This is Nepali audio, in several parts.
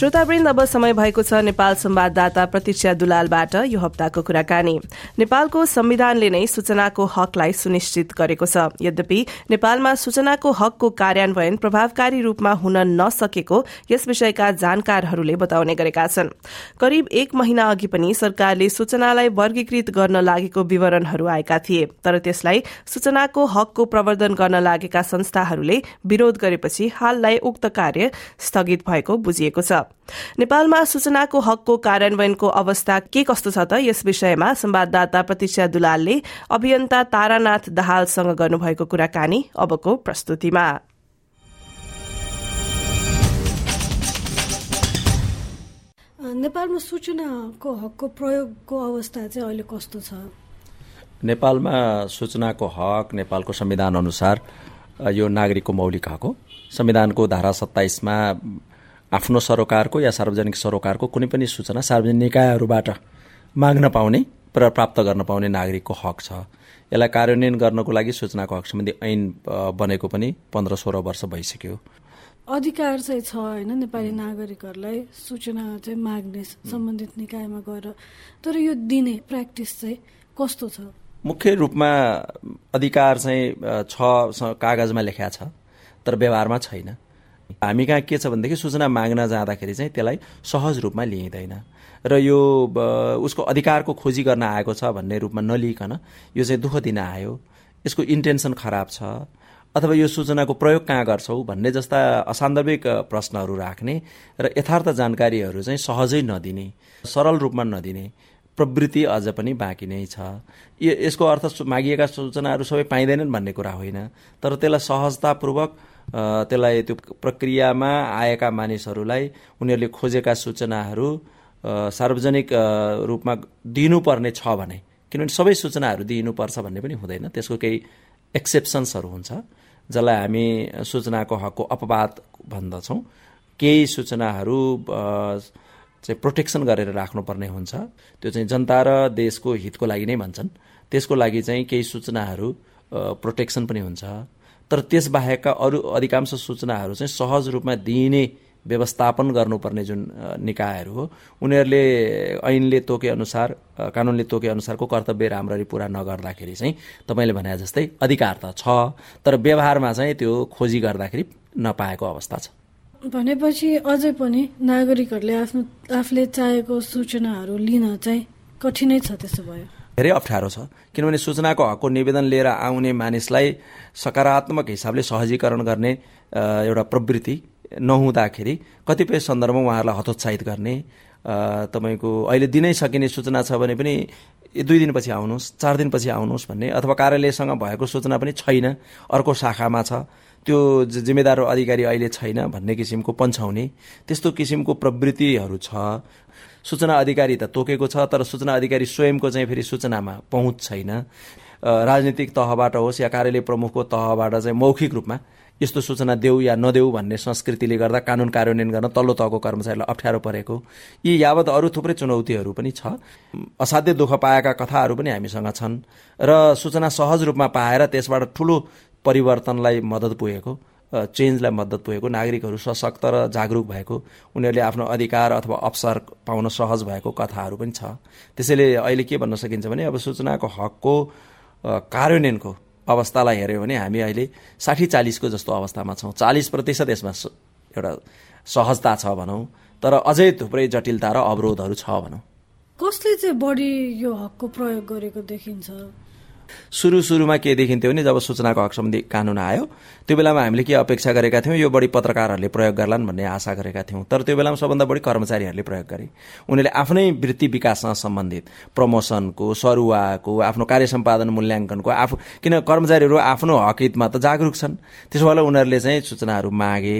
श्रोतावृन्द अब समय भएको छ नेपाल संवाददाता प्रतीक्षा दुलालबाट यो हप्ताको कुराकानी। नेपालको संविधानले नै सूचनाको हकलाई सुनिश्चित गरेको छ। यद्यपि नेपालमा सूचनाको हकको कार्यान्वयन प्रभावकारी रूपमा हुन नसकेको यस विषयका जानकारहरूले बताउने गरेका छन्। करिब एक महिना अघि पनि सरकारले सूचनालाई वर्गीकृत गर्न लागेको विवरणहरू आएका थिए। तर त्यसलाई सूचनाको हकको प्रवर्धन गर्न लागेका संस्थाहरूले विरोध गरेपछि हाललाई उक्त कार्य स्थगित भएको बुझिएको छ। नेपालमा सूचनाको हकको कार्यान्वयनको अवस्था के कस्तो छ त? यस विषयमा संवाददाता प्रतीक्षा दुलालले अभियन्ता तारानाथ दाहालसँग गर्नुभएको कुराकानी अबको प्रस्तुतिमा। नेपालमा सूचनाको हकको प्रयोगको अवस्था चाहिँ अहिले कस्तो छ? नेपालमा सूचनाको हक नेपालको संविधान अनुसार यो नागरिकको मौलिक हक हो। संविधानको धारा सत्ताइसमा आफ्नो सरोकारको या सार्वजनिक सरोकारको कुनै पनि सूचना सार्वजनिक निकायहरूबाट माग्न पाउने र प्राप्त गर्न पाउने नागरिकको हक छ। यसलाई कार्यान्वयन गर्नको लागि सूचनाको हक सम्बन्धी ऐन बनेको पनि पन्ध्र सोह्र वर्ष भइसक्यो। अधिकार चाहिँ छ होइन? नेपाली नागरिकहरूलाई सूचना चाहिँ माग्ने सम्बन्धित निकायमा गएर तर यो दिने प्र्याक्टिस चाहिँ कस्तो छ? मुख्य रूपमा अधिकार चाहिँ छ कागजमा लेखा छ तर व्यवहारमा छैन। हामी कहाँ के छ भनेदेखि सूचना माग्न जाँदाखेरि चाहिँ त्यसलाई सहज रूपमा लिइँदैन। र यो उसको अधिकारको खोजी गर्न आएको छ भन्ने रूपमा नलिकन यो चाहिँ दुःख दिन आयो। यसको इन्टेन्सन खराब छ। अथवा यो सूचनाको प्रयोग कहाँ गर्छौ भन्ने जस्ता असान्दर्भिक प्रश्नहरू राख्ने र यथार्थ जानकारीहरू चाहिँ सहजै नदिने सरल रूपमा नदिने प्रवृत्ति अझ पनि बाँकी नै छ। यसको अर्थ मागिएका सूचनाहरू सबै पाइँदैनन् भन्ने कुरा होइन। तर त्यसलाई सहजतापूर्वक त्यसलाई त्यो प्रक्रियामा आएका मानिसहरूलाई उनीहरूले खोजेका सूचनाहरू सार्वजनिक रूपमा दिनुपर्ने छ भने किनभने सबै सूचनाहरू दिइनुपर्छ भन्ने पनि हुँदैन। त्यसको केही एक्सेप्सन्सहरू हुन्छ जसलाई हामी सूचनाको हकको अपवाद भन्दछौँ। केही सूचनाहरू चाहिँ प्रोटेक्सन गरेर राख्नुपर्ने हुन्छ। त्यो चाहिँ जनता र देशको हितको लागि नै भन्छन्। त्यसको लागि चाहिँ केही सूचनाहरू प्रोटेक्सन पनि हुन्छ। तर त्यसबाहेकका अरू अधिकांश सूचनाहरू चाहिँ सहज रूपमा दिइने व्यवस्थापन गर्नुपर्ने जुन निकायहरू हो उनीहरूले ऐनले तोके अनुसार कानुनले तोके अनुसारको कर्तव्य राम्ररी पुरा नगर्दाखेरि चाहिँ तपाईँले भने जस्तै अधिकार त छ तर व्यवहारमा चाहिँ त्यो खोजी गर्दाखेरि नपाएको अवस्था छ। भनेपछि अझै पनि नागरिकहरूले आफ्नो आफूले चाहेको सूचनाहरू लिन चाहिँ कठिनै छ त्यसो भयो धेरै अप्ठ्यारो छ। किनभने सूचनाको हकको निवेदन लिएर आउने मानिसलाई सकारात्मक हिसाबले सहजीकरण गर्ने एउटा प्रवृत्ति नहुँदाखेरि कतिपय सन्दर्भमा उहाँहरूलाई हतोत्साहित गर्ने तपाईँको अहिले दिनै सकिने सूचना छ भने पनि दुई दिनपछि आउनुहोस् चार दिनपछि आउनुहोस् भन्ने अथवा कार्यालयसँग भएको सूचना पनि छैन अर्को शाखामा छ। त्यो जिम्मेदार अधिकारी अहिले छैन भन्ने किसिमको पन्छाउने त्यस्तो किसिमको प्रवृत्तिहरू छ। सूचना अधिकारी त तोकेको छ तर सूचना अधिकारी स्वयंको चाहिँ फेरि सूचनामा पहुँच छैन। राजनीतिक तहबाट होस् या कार्यालय प्रमुखको तहबाट चाहिँ मौखिक रूपमा यस्तो सूचना देऊ या नदेऊ भन्ने संस्कृतिले गर्दा कानुन कार्यान्वयन गर्न तल्लो तहको कर्मचारीलाई अप्ठ्यारो परेको। यी यावत अरू थुप्रै चुनौतीहरू पनि छ। असाध्य दुःख पाएका कथाहरू पनि हामीसँग छन्। र सूचना सहज रूपमा पाएर त्यसबाट ठुलो परिवर्तनलाई मद्दत पुगेको चेन्जलाई मद्दत पुगेको नागरिकहरू सशक्त र जागरुक भएको उनीहरूले आफ्नो अधिकार अथवा अवसर पाउन सहज भएको कथाहरू पनि छ। त्यसैले अहिले के भन्न सकिन्छ भने अब सूचनाको हकको कार्यान्वयनको अवस्थालाई हेऱ्यो भने हामी अहिले साठी चालिसको जस्तो अवस्थामा छौँ। चालिस प्रतिशत यसमा एउटा सहजता छ भनौँ तर अझै थुप्रै जटिलता र अवरोधहरू छ भनौँ। कसले चाहिँ बढी यो हकको प्रयोग गरेको देखिन्छ? सुरु सुरुमा के देखिन्थ्यो भने जब सूचनाको हक सम्बन्धी कानुन आयो त्यो बेलामा हामीले के अपेक्षा गरेका थियौँ यो बढी पत्रकारहरूले प्रयोग गर्लान् भन्ने आशा गरेका थियौँ। तर त्यो बेलामा सबभन्दा बढी कर्मचारीहरूले प्रयोग गरे। उनीहरूले आफ्नै वृत्ति विकाससँग सम्बन्धित प्रमोसनको सरुवाको आफ्नो कार्य सम्पादन मूल्याङ्कनको आफू किन कर्मचारीहरू आफ्नो हक हितमा त जागरुक छन्। त्यसो भए उनीहरूले चाहिँ सूचनाहरू मागे।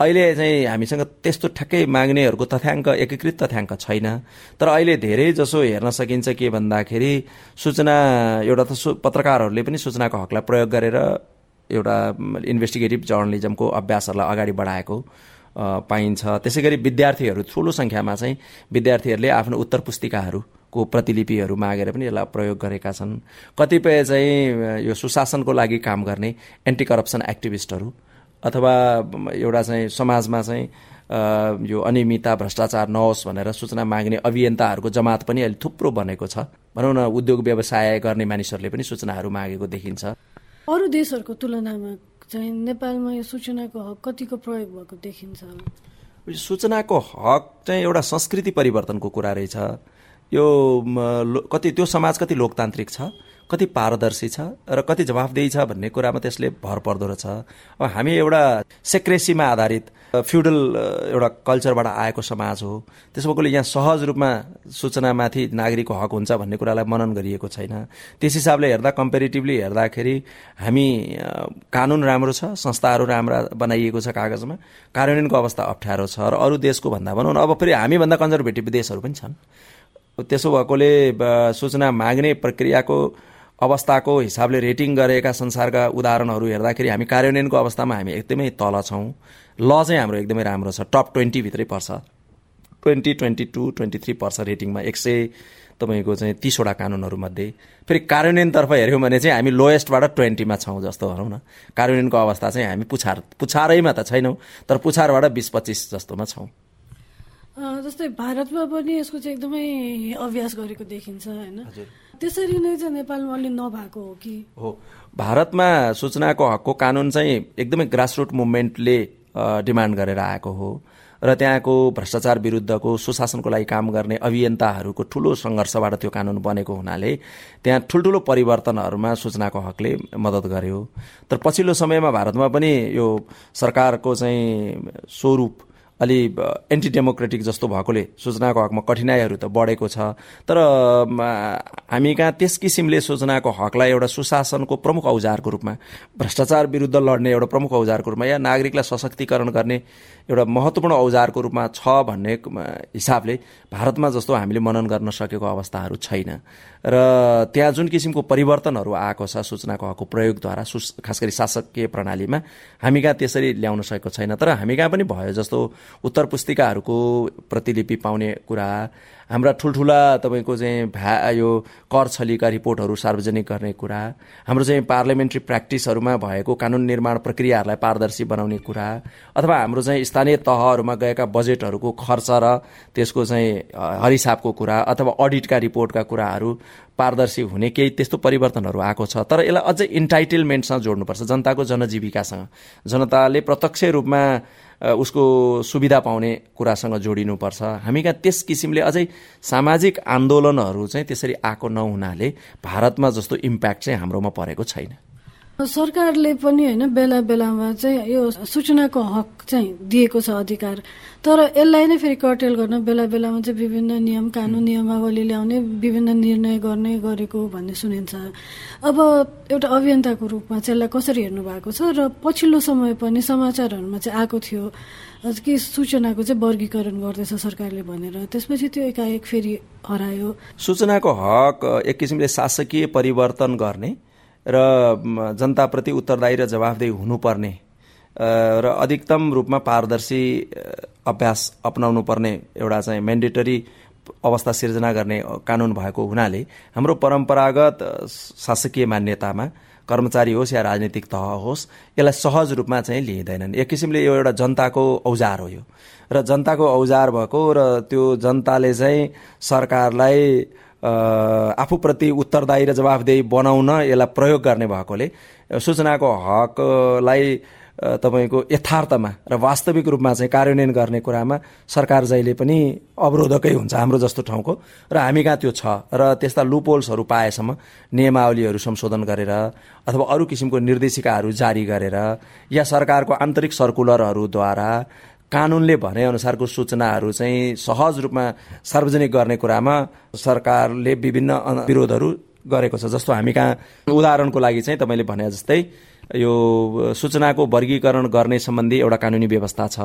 अहिले चाहिँ हामीसँग त्यस्तो ठ्याक्कै माग्नेहरूको तथ्याङ्क एकीकृत तथ्याङ्क छैन। तर अहिले धेरै जसो हेर्न सकिन्छ के भन्दाखेरि सूचना एउटा त पत्रकारहरूले पनि सूचनाको हकलाई प्रयोग गरेर एउटा इन्भेस्टिगेटिभ जर्नलिजमको अभ्यासहरूलाई अगाडि बढाएको पाइन्छ। त्यसै गरी विद्यार्थीहरू ठुलो सङ्ख्यामा चाहिँ विद्यार्थीहरूले आफ्नो उत्तर पुस्तिकाहरूको प्रतिलिपिहरू मागेर पनि यसलाई प्रयोग गरेका छन्। कतिपय चाहिँ यो सुशासनको लागि काम गर्ने एन्टी करप्सन एक्टिभिस्टहरू अथवा एउटा चाहिँ समाजमा चाहिँ यो अनियमितता भ्रष्टाचार नहोस् भनेर सूचना माग्ने अभियन्ताहरूको जमात पनि अहिले थुप्रो बनेको छ। भनौँ न उद्योग व्यवसाय गर्ने मानिसहरूले पनि सूचनाहरू मागेको देखिन्छ। अरू देशहरूको तुलनामा चाहिँ नेपालमा यो सूचनाको हक कतिको प्रयोग भएको देखिन्छ? सूचनाको हक चाहिँ एउटा संस्कृति परिवर्तनको कुरा रहेछ। यो कति त्यो समाज कति लोकतान्त्रिक छ? कति पारदर्शी छ र कति जवाफदेही छ भन्ने कुरामा त्यसले भर पर्दो रहेछ। अब हामी एउटा सेक्रेसीमा आधारित फ्युडल एउटा कल्चरबाट आएको समाज हो। त्यसो भएकोले यहाँ सहज रूपमा सूचनामाथि नागरिकको हक हुन्छ भन्ने कुरालाई मनन गरिएको छैन। त्यस हिसाबले हेर्दा कम्पेरिटिभली हेर्दाखेरि हामी कानुन राम्रो छ संस्थाहरू राम्रा बनाइएको छ कागजमा। कार्यान्वयनको अवस्था अप्ठ्यारो छ र अरू देशको भन्दा भनौँ अब फेरि हामीभन्दा कन्जर्भेटिभ देशहरू पनि छन्। त्यसो भएकोले सूचना माग्ने प्रक्रियाको अवस्थाको हिसाबले रेटिङ गरेका संसारका उदाहरणहरू हेर्दाखेरि हामी कार्यान्वयनको अवस्थामा हामी एकदमै तल छौँ। ल चाहिँ हाम्रो एकदमै राम्रो छ। टप ट्वेन्टीभित्रै पर्छ। Twenty twenty two twenty three पर्छ रेटिङमा। एक सय तपाईँको चाहिँ तिसवटा कानुनहरूमध्ये। फेरि कार्यान्वयनतर्फ हेऱ्यौँ भने चाहिँ हामी लोएस्टबाट ट्वेन्टीमा छौँ जस्तो भनौँ न। कार्यान्वयनको अवस्था चाहिँ हामी पुछार पुछारैमा त छैनौँ तर पुछारबाट बिस पच्चिस जस्तोमा छौँ। जस्तै भारतमा पनि यसको चाहिँ एकदमै अभ्यास गरेको देखिन्छ होइन? त्यसरी नै चाहिँ नेपालमा अलि नभएको हो कि? हो। भारतमा सूचनाको हकको कानुन चाहिँ एकदमै ग्रासरुट मुभमेन्टले डिमान्ड गरेर आएको हो र त्यहाँको भ्रष्टाचार विरुद्धको सुशासनको लागि काम गर्ने अभियन्ताहरूको ठुलो सङ्घर्षबाट त्यो कानुन बनेको हुनाले त्यहाँ ठुल्ठुलो परिवर्तनहरूमा सूचनाको हकले मद्दत गर्यो। तर पछिल्लो समयमा भारतमा पनि यो सरकारको चाहिँ स्वरूप अलि एन्टी डेमोक्रेटिक जस्तो भएकोले सूचनाको हकमा कठिनाइहरू त बढेको छ। तर हामी कहाँ त्यस किसिमले सूचनाको हकलाई एउटा सुशासनको प्रमुख औजारको रूपमा भ्रष्टाचार विरुद्ध लड्ने एउटा प्रमुख औजारको रूपमा या नागरिकलाई सशक्तिकरण गर्ने एउटा महत्त्वपूर्ण औजारको रूपमा छ भन्ने हिसाबले भारतमा जस्तो हामीले मनन गर्न सकेको अवस्थाहरू छैन। र त्यहाँ जुन किसिमको परिवर्तनहरू आएको छ सूचनाको हकको प्रयोगद्वारा सु खास गरी शासकीय प्रणालीमा हामी कहाँ त्यसरी ल्याउन सकेको छैन। तर हामी कहाँ पनि भयो जस्तो उत्तर पुस्तिकाहरूको प्रतिलिपि पाउने कुरा। हाम्रा ठुल्ठुला तपाईँको चाहिँ भ्या यो कर छलीका रिपोर्टहरू सार्वजनिक गर्ने कुरा। हाम्रो चाहिँ पार्लियामेन्ट्री प्र्याक्टिसहरूमा भएको कानुन निर्माण प्रक्रियाहरूलाई पारदर्शी बनाउने कुरा। अथवा हाम्रो चाहिँ स्थानीय तहहरूमा गएका बजेटहरूको खर्च र त्यसको चाहिँ हरिसाबको कुरा अथवा अडिटका रिपोर्टका कुराहरू पारदर्शी हुने केही त्यस्तो परिवर्तनहरू आएको छ। तर यसलाई अझै इन्टाइटेलमेन्टसँग जोड्नुपर्छ जनताको जनजीविकासँग। जनताले प्रत्यक्ष रूपमा उसको सुविधा पाउने कुरासँग जोडिनुपर्छ। हामी कहाँ त्यस किसिमले अझै सामाजिक आन्दोलनहरू चाहिँ त्यसरी आएको नहुनाले भारतमा जस्तो इम्प्याक्ट चाहिँ हाम्रोमा परेको छैन। सरकारले पनि होइन बेला बेलामा चाहिँ यो सूचनाको हक चाहिँ दिएको छ अधिकार। तर यसलाई नै फेरि कर्टेल गर्न बेला बेलामा चाहिँ विभिन्न नियम कानुन नियमावली ल्याउने विभिन्न निर्णय गर्ने गरेको भन्ने सुनिन्छ। अब एउटा अभियन्ताको रूपमा चाहिँ यसलाई कसरी हेर्नु भएको छ र पछिल्लो समय पनि समाचारहरूमा चाहिँ आएको थियो कि सूचनाको चाहिँ वर्गीकरण गर्दैछ सरकारले भनेर। त्यसपछि त्यो एकाएक फेरि हरायो। सूचनाको हक एक किसिमले शासकीय परिवर्तन गर्ने र जनताप्रति उत्तरदायी र जवाफदेही हुनुपर्ने र अधिकतम रूपमा पारदर्शी अभ्यास अपनाउनु पर्ने एउटा चाहिँ मेन्डेटरी अवस्था सिर्जना गर्ने कानुन भएको हुनाले हाम्रो परम्परागत शासकीय मान्यतामा कर्मचारी होस् या राजनीतिक तह होस् यसलाई सहज रूपमा चाहिँ लिइँदैनन्। एक किसिमले यो एउटा जनताको औजार हो यो। र जनताको औजार भएको र त्यो जनताले चाहिँ सरकारलाई आफूप्रति उत्तरदायी र जवाफदेही बनाउन यसलाई प्रयोग गर्ने भएकोले सूचनाको हकलाई तपाईँको यथार्थमा र वास्तविक रूपमा चाहिँ कार्यान्वयन गर्ने कुरामा सरकार जहिले पनि अवरोधकै हुन्छ हाम्रो जस्तो ठाउँको र हामी कहाँ त्यो छ र त्यस्ता लुपोल्सहरू पाएसम्म नियमावलीहरू संशोधन गरेर अथवा अरू किसिमको निर्देशिकाहरू जारी गरेर या सरकारको आन्तरिक सर्कुलरहरूद्वारा कानुनले भने अनुसारको सूचनाहरू चाहिँ सहज रूपमा सार्वजनिक गर्ने कुरामा सरकारले विभिन्न विरोधहरू गरेको छ जस्तो हामी कहाँ उदाहरणको लागि चाहिँ तपाईँले भने जस्तै यो सूचनाको वर्गीकरण गर्ने सम्बन्धी एउटा कानुनी व्यवस्था छ।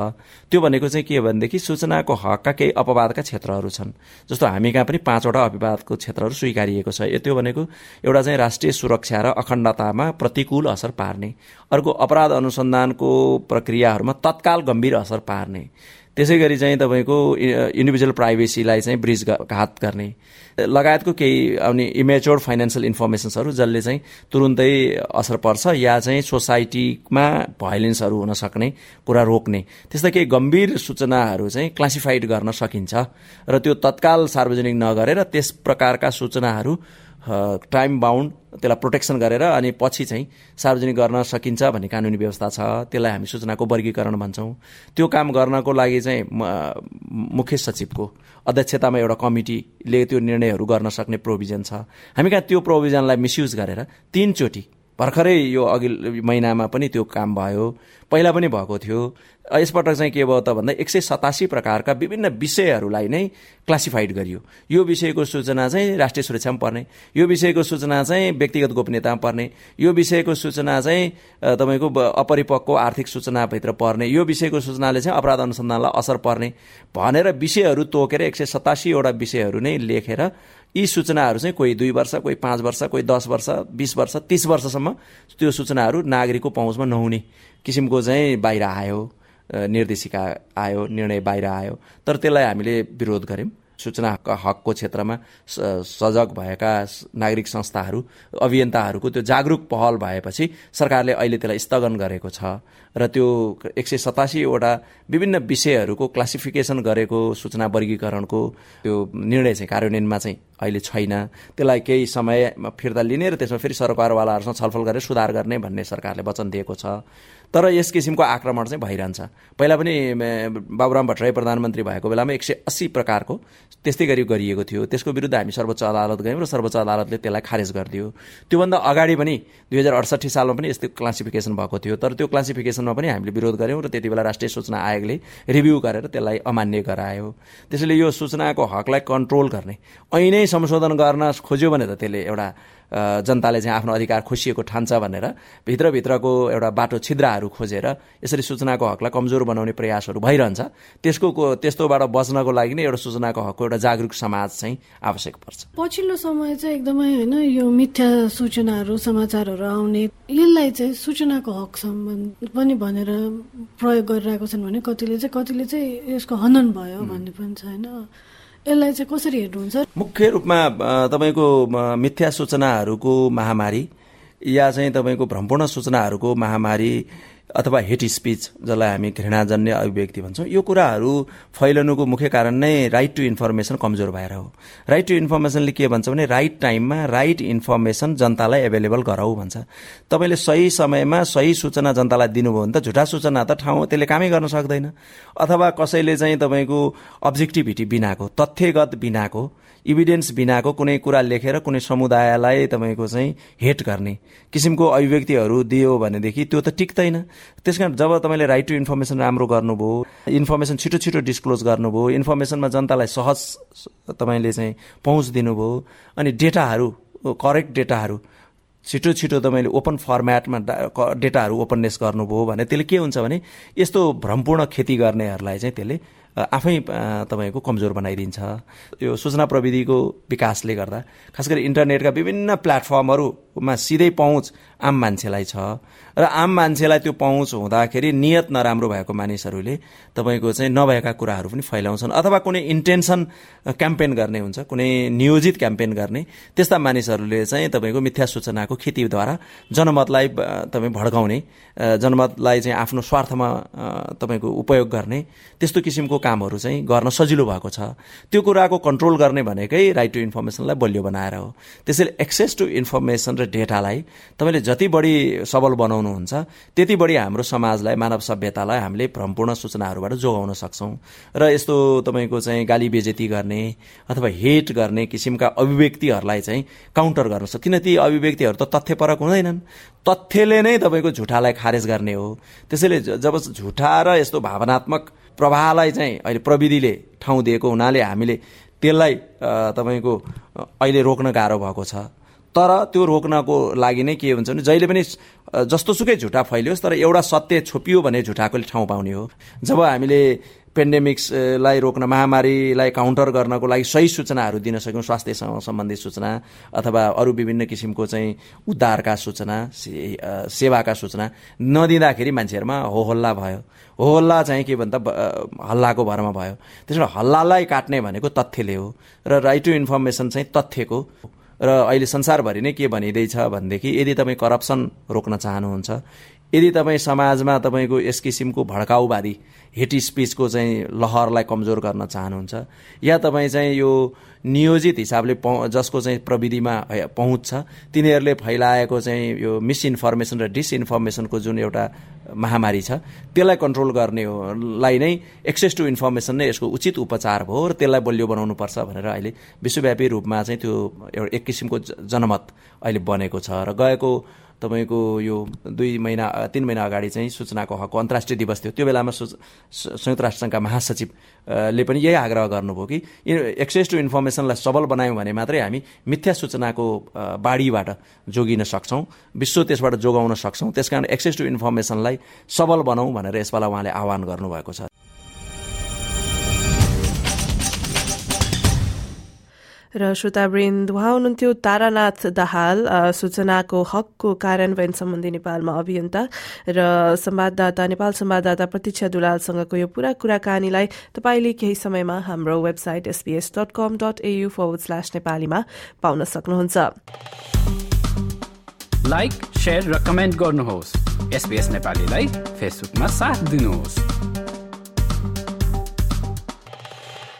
त्यो भनेको चाहिँ के भनेदेखि सूचनाको हकका केही अपवादका क्षेत्रहरू छन्। जस्तो हामी कहाँ पनि पाँचवटा अपवादको क्षेत्रहरू स्वीकारिएको छ। त्यो भनेको एउटा चाहिँ राष्ट्रिय सुरक्षा र अखण्डतामा प्रतिकूल असर पार्ने। अर्को अपराध अनुसन्धानको प्रक्रियाहरूमा तत्काल गम्भीर असर पार्ने। त्यसै गरी चाहिँ तपाईँको इन्डिभिजुअल प्राइभेसीलाई चाहिँ ब्रिज घात गर्ने। लगायतको केही अनि इमेच्योर फाइनेन्सियल इन्फर्मेसन्सहरू जसले चाहिँ तुरुन्तै असर पर्छ या चाहिँ सोसाइटीमा भाइलेन्सहरू हुन सक्ने कुरा रोक्ने। त्यस्ता केही गम्भीर सूचनाहरू चाहिँ क्लासिफाइड गर्न सकिन्छ। र त्यो तत्काल सार्वजनिक नगरेर त्यस प्रकारका सूचनाहरू टाइम बााउन्ड त्यसलाई प्रोटेक्सन गरेर अनि पछि चाहिँ सार्वजनिक गर्न सकिन्छ भन्ने कानुनी व्यवस्था छ। त्यसलाई हामी सूचनाको वर्गीकरण भन्छौँ। त्यो काम गर्नको लागि चाहिँ मुख्य सचिवको अध्यक्षतामा एउटा कमिटीले त्यो निर्णयहरू गर्न सक्ने प्रोभिजन छ। हामी कहाँ त्यो प्रोभिजनलाई मिसयुज गरेर तिनचोटि भर्खरै यो अघि महिनामा पनि त्यो काम भयो। पहिला पनि भएको थियो। यसपटक चाहिँ के भयो त भन्दा एक सय सतासी प्रकारका विभिन्न विषयहरूलाई नै क्लासिफाइड गरियो। यो विषयको सूचना चाहिँ राष्ट्रिय सुरक्षामा पर्ने। यो विषयको सूचना चाहिँ व्यक्तिगत गोपनीयतामा पर्ने। यो विषयको सूचना चाहिँ तपाईँको अपरिपक्व आर्थिक सूचनाभित्र पर्ने। यो विषयको सूचनाले चाहिँ अपराध अनुसन्धानलाई असर पर्ने। भनेर विषयहरू तोकेर एक सय सतासीवटा विषयहरू नै लेखेर यी सूचनाहरू चाहिँ कोही दुई वर्ष कोही पाँच वर्ष कोही दस वर्ष बिस वर्ष तिस वर्षसम्म त्यो सूचनाहरू नागरिकको पहुँचमा नहुने किसिमको चाहिँ बाहिर आयो निर्देशिका आयो निर्णय बाहिर आयो। तर त्यसलाई हामीले विरोध गऱ्यौँ। सूचना हकको क्षेत्रमा सजग भएका नागरिक संस्थाहरू अभियन्ताहरूको त्यो जागरुक पहल भएपछि सरकारले अहिले त्यसलाई स्थगन गरेको छ र त्यो एक सय सतासीवटा विभिन्न विषयहरूको क्लासिफिकेसन गरेको सूचना वर्गीकरणको त्यो निर्णय चाहिँ कार्यान्वयनमा चाहिँ अहिले छैन। त्यसलाई केही समय फिर्ता लिने र त्यसमा फेरि सरकारवालाहरूसँग छलफल गरेर सुधार गर्ने भन्ने सरकारले वचन दिएको छ। तर यस किसिमको आक्रमण चाहिँ भइरहन्छ। पहिला पनि बाबुराम भट्टराई प्रधानमन्त्री भएको बेलामा एक सय अस्सी प्रकारको त्यस्तै गरी गरिएको थियो। त्यसको विरुद्ध हामी सर्वोच्च अदालत गयौँ र सर्वोच्च अदालतले त्यसलाई खारेज गरिदियो। त्योभन्दा अगाडि पनि दुई हजार अडसठी सालमा पनि यस्तै क्लासिफिकेसन भएको थियो। तर त्यो क्लासिफिकेसनमा पनि हामीले विरोध गऱ्यौँ र त्यति बेला राष्ट्रिय सूचना आयोगले रिभ्यू गरेर त्यसलाई अमान्य गरायो। त्यसैले यो सूचनाको हकलाई कन्ट्रोल गर्ने ऐनै संशोधन गर्न खोज्यो भने त त्यसले एउटा जनताले चाहिँ आफ्नो अधिकार खोसिएको ठान्छ भनेर भित्रभित्रको एउटा बाटो छिद्राहरू खोजेर यसरी सूचनाको हकलाई कमजोर बनाउने प्रयासहरू भइरहन्छ। त्यसको त्यस्तोबाट बच्नको लागि नै एउटा सूचनाको हकको एउटा जागरुक समाज चाहिँ आवश्यक पर्छ। पछिल्लो समय चाहिँ एकदमै होइन यो मिथ्या सूचनाहरू समाचारहरू आउने यसलाई चाहिँ सूचनाको हक सम्बन्ध पनि भनेर प्रयोग गरिरहेको छन् भने कतिले चाहिँ कतिले चाहिँ यसको हनन भयो भन्ने पनि छ होइन। यसलाई चाहिँ कसरी हेर्नुहुन्छ? मुख्य रूपमा तपाईँको मिथ्या सूचनाहरूको महामारी या चाहिँ तपाईँको भ्रमपूर्ण सूचनाहरूको महामारी अथवा हेट स्पिच जसलाई हामी घृणाजन्य अभिव्यक्ति भन्छौँ यो कुराहरू फैलनुको मुख्य कारण नै राइट टु इन्फर्मेसन कमजोर भएर हो। राइट टु इन्फर्मेसनले के भन्छ भने राइट टाइममा राइट इन्फर्मेसन जनतालाई एभाइलेबल गराऊ भन्छ। तपाईँले सही समयमा सही सूचना जनतालाई दिनुभयो भने त झुटा सूचना त ठाउँ त्यसले कामै गर्न सक्दैन। अथवा कसैले चाहिँ तपाईँको अब्जेक्टिभिटी बिनाको तथ्यगत बिनाको इभिडेन्स बिनाको कुनै कुरा लेखेर कुनै समुदायलाई तपाईँको चाहिँ हेट गर्ने किसिमको अभिव्यक्तिहरू दियो भनेदेखि त्यो त टिक्दैन। त्यस कारण जब तपाईँले राइट टु इन्फर्मेसन राम्रो गर्नुभयो इन्फर्मेसन छिटो छिटो डिस्क्लोज गर्नुभयो इन्फर्मेसनमा जनतालाई सहज तपाईँले चाहिँ पहुँच दिनुभयो अनि डेटाहरू करेक्ट डेटाहरू छिटो छिटो तपाईँले ओपन फर्मेटमा डेटाहरू ओपननेस गर्नुभयो भने त्यसले के हुन्छ भने यस्तो भ्रमपूर्ण खेती गर्नेहरूलाई चाहिँ त्यसले आफै तपाईँको कमजोर बनाइदिन्छ। यो सूचना प्रविधिको विकासले गर्दा खास गरी इन्टरनेटका विभिन्न प्लेटफर्महरूमा सिधै पहुँच आम मान्छेलाई छ। र आम मान्छेलाई त्यो पहुँच हुँदाखेरि नियत नराम्रो भएको मानिसहरूले तपाईँको चाहिँ नभएका कुराहरू पनि फैलाउँछन्। अथवा कुनै इन्टेन्सन क्याम्पेन गर्ने हुन्छ कुनै नियोजित क्याम्पेन गर्ने त्यस्ता मानिसहरूले चाहिँ तपाईँको मिथ्या सूचनाको खेतीद्वारा जनमतलाई तपाईँ भड्काउने जनमतलाई चाहिँ आफ्नो स्वार्थमा तपाईँको उपयोग गर्ने त्यस्तो किसिमको कामहरू चाहिँ गर्न सजिलो भएको छ। त्यो कुराको कन्ट्रोल गर्ने भनेकै राइट टु इन्फर्मेसनलाई बलियो बनाएर हो। त्यसैले एक्सेस टु इन्फर्मेसन र डेटालाई तपाईँले जति बढी सबल बनाउनुहुन्छ त्यति बढी हाम्रो समाजलाई मानव सभ्यतालाई हामीले भ्रमपूर्ण सूचनाहरूबाट जोगाउन सक्छौँ। र यस्तो तपाईँको चाहिँ गाली बेजेती गर्ने अथवा हेट गर्ने किसिमका अभिव्यक्तिहरूलाई चाहिँ काउन्टर गर्न सक्छ किन ती अभिव्यक्तिहरू त तथ्यपरक हुँदैनन्। तथ्यले नै तपाईँको झुठालाई खारेज गर्ने हो। त्यसैले जब झुठा र यस्तो भावनात्मक प्रवाहलाई चाहिँ अहिले प्रविधिले ठाउँ दिएको हुनाले हामीले त्यसलाई तपाईँको अहिले रोक्न गाह्रो भएको छ। तर त्यो रोक्नको लागि नै के हुन्छ भने जहिले पनि जस्तो सुकै झुटा फैलियोस् तर एउटा सत्य छोपियो भने झुटाको ठाउँ पाउने हो। जब हामीले पेन्डेमिक्सलाई रोक्न महामारीलाई काउन्टर गर्नको लागि सही सूचनाहरू दिन सक्यौँ स्वास्थ्यसँग सम्बन्धित सूचना अथवा अरू विभिन्न किसिमको चाहिँ उद्धारका सूचना सेवाका सूचना नदिँदाखेरि मान्छेहरूमा होहल्ला भयो। होहल्ला चाहिँ के भन्दा हल्लाको भरमा भयो। त्यसबाट हल्लालाई काट्ने भनेको तथ्यले हो र राइट टु इन्फर्मेसन चाहिँ तथ्यको र अहिले संसारभरि नै के भनिँदैछ भनेदेखि यदि तपाईँ करप्सन रोक्न चाहनुहुन्छ यदि तपाईँ समाजमा तपाईँको यस किसिमको भड्काउवादी हेटी स्पिचको चाहिँ लहरलाई कमजोर गर्न चाहनुहुन्छ। या तपाईँ चाहिँ यो नियोजित हिसाबले जसको चाहिँ प्रविधिमा पहुँच छ तिनीहरूले फैलाएको चाहिँ यो मिसइन्फर्मेसन र डिसइन्फर्मेसनको जुन एउटा महामारी छ त्यसलाई कन्ट्रोल गर्ने हो लाई नै एक्सेस टु इन्फर्मेसन नै यसको उचित उपचार भयो र त्यसलाई बलियो बनाउनुपर्छ भनेर अहिले विश्वव्यापी रूपमा चाहिँ त्यो एउटा एक किसिमको जनमत अहिले बनेको छ र गएको तपाईँको यो दुई महिना तिन महिना अगाडि चाहिँ सूचनाको हकको अन्तर्राष्ट्रिय दिवस थियो। त्यो बेलामा संयुक्त राष्ट्रसङ्घका महासचिवले पनि यही आग्रह गर्नुभयो कि एक्सेस टु इन्फर्मेसनलाई सबल बनायौँ भने मात्रै हामी मिथ्या सूचनाको बाढीबाट जोगिन सक्छौँ विश्व त्यसबाट जोगाउन सक्छौँ। त्यस कारण एक्सेस टु इन्फर्मेसनलाई सबल बनाऊ भनेर यसपालि उहाँले आह्वान गर्नुभएको छ। र श्रोतावृन्द उहाँ हुनुहुन्थ्यो तारानाथ दाहाल सूचनाको हकको कार्यान्वयन सम्बन्धी नेपालमा अभियन्ता र संवाददाता नेपाल संवाददाता प्रतीक्षा दुलालसँगको यो पूरा कुराकानीलाई तपाईँले केही समयमा हाम्रो website SBS dot com dot AU forward slash नेपालीमा पाउन सक्नुहुन्छ। लाइक र कमेन्ट गर्नुहोस्। नेपालीलाई फेसबुकमा साथ दिनुहोस्।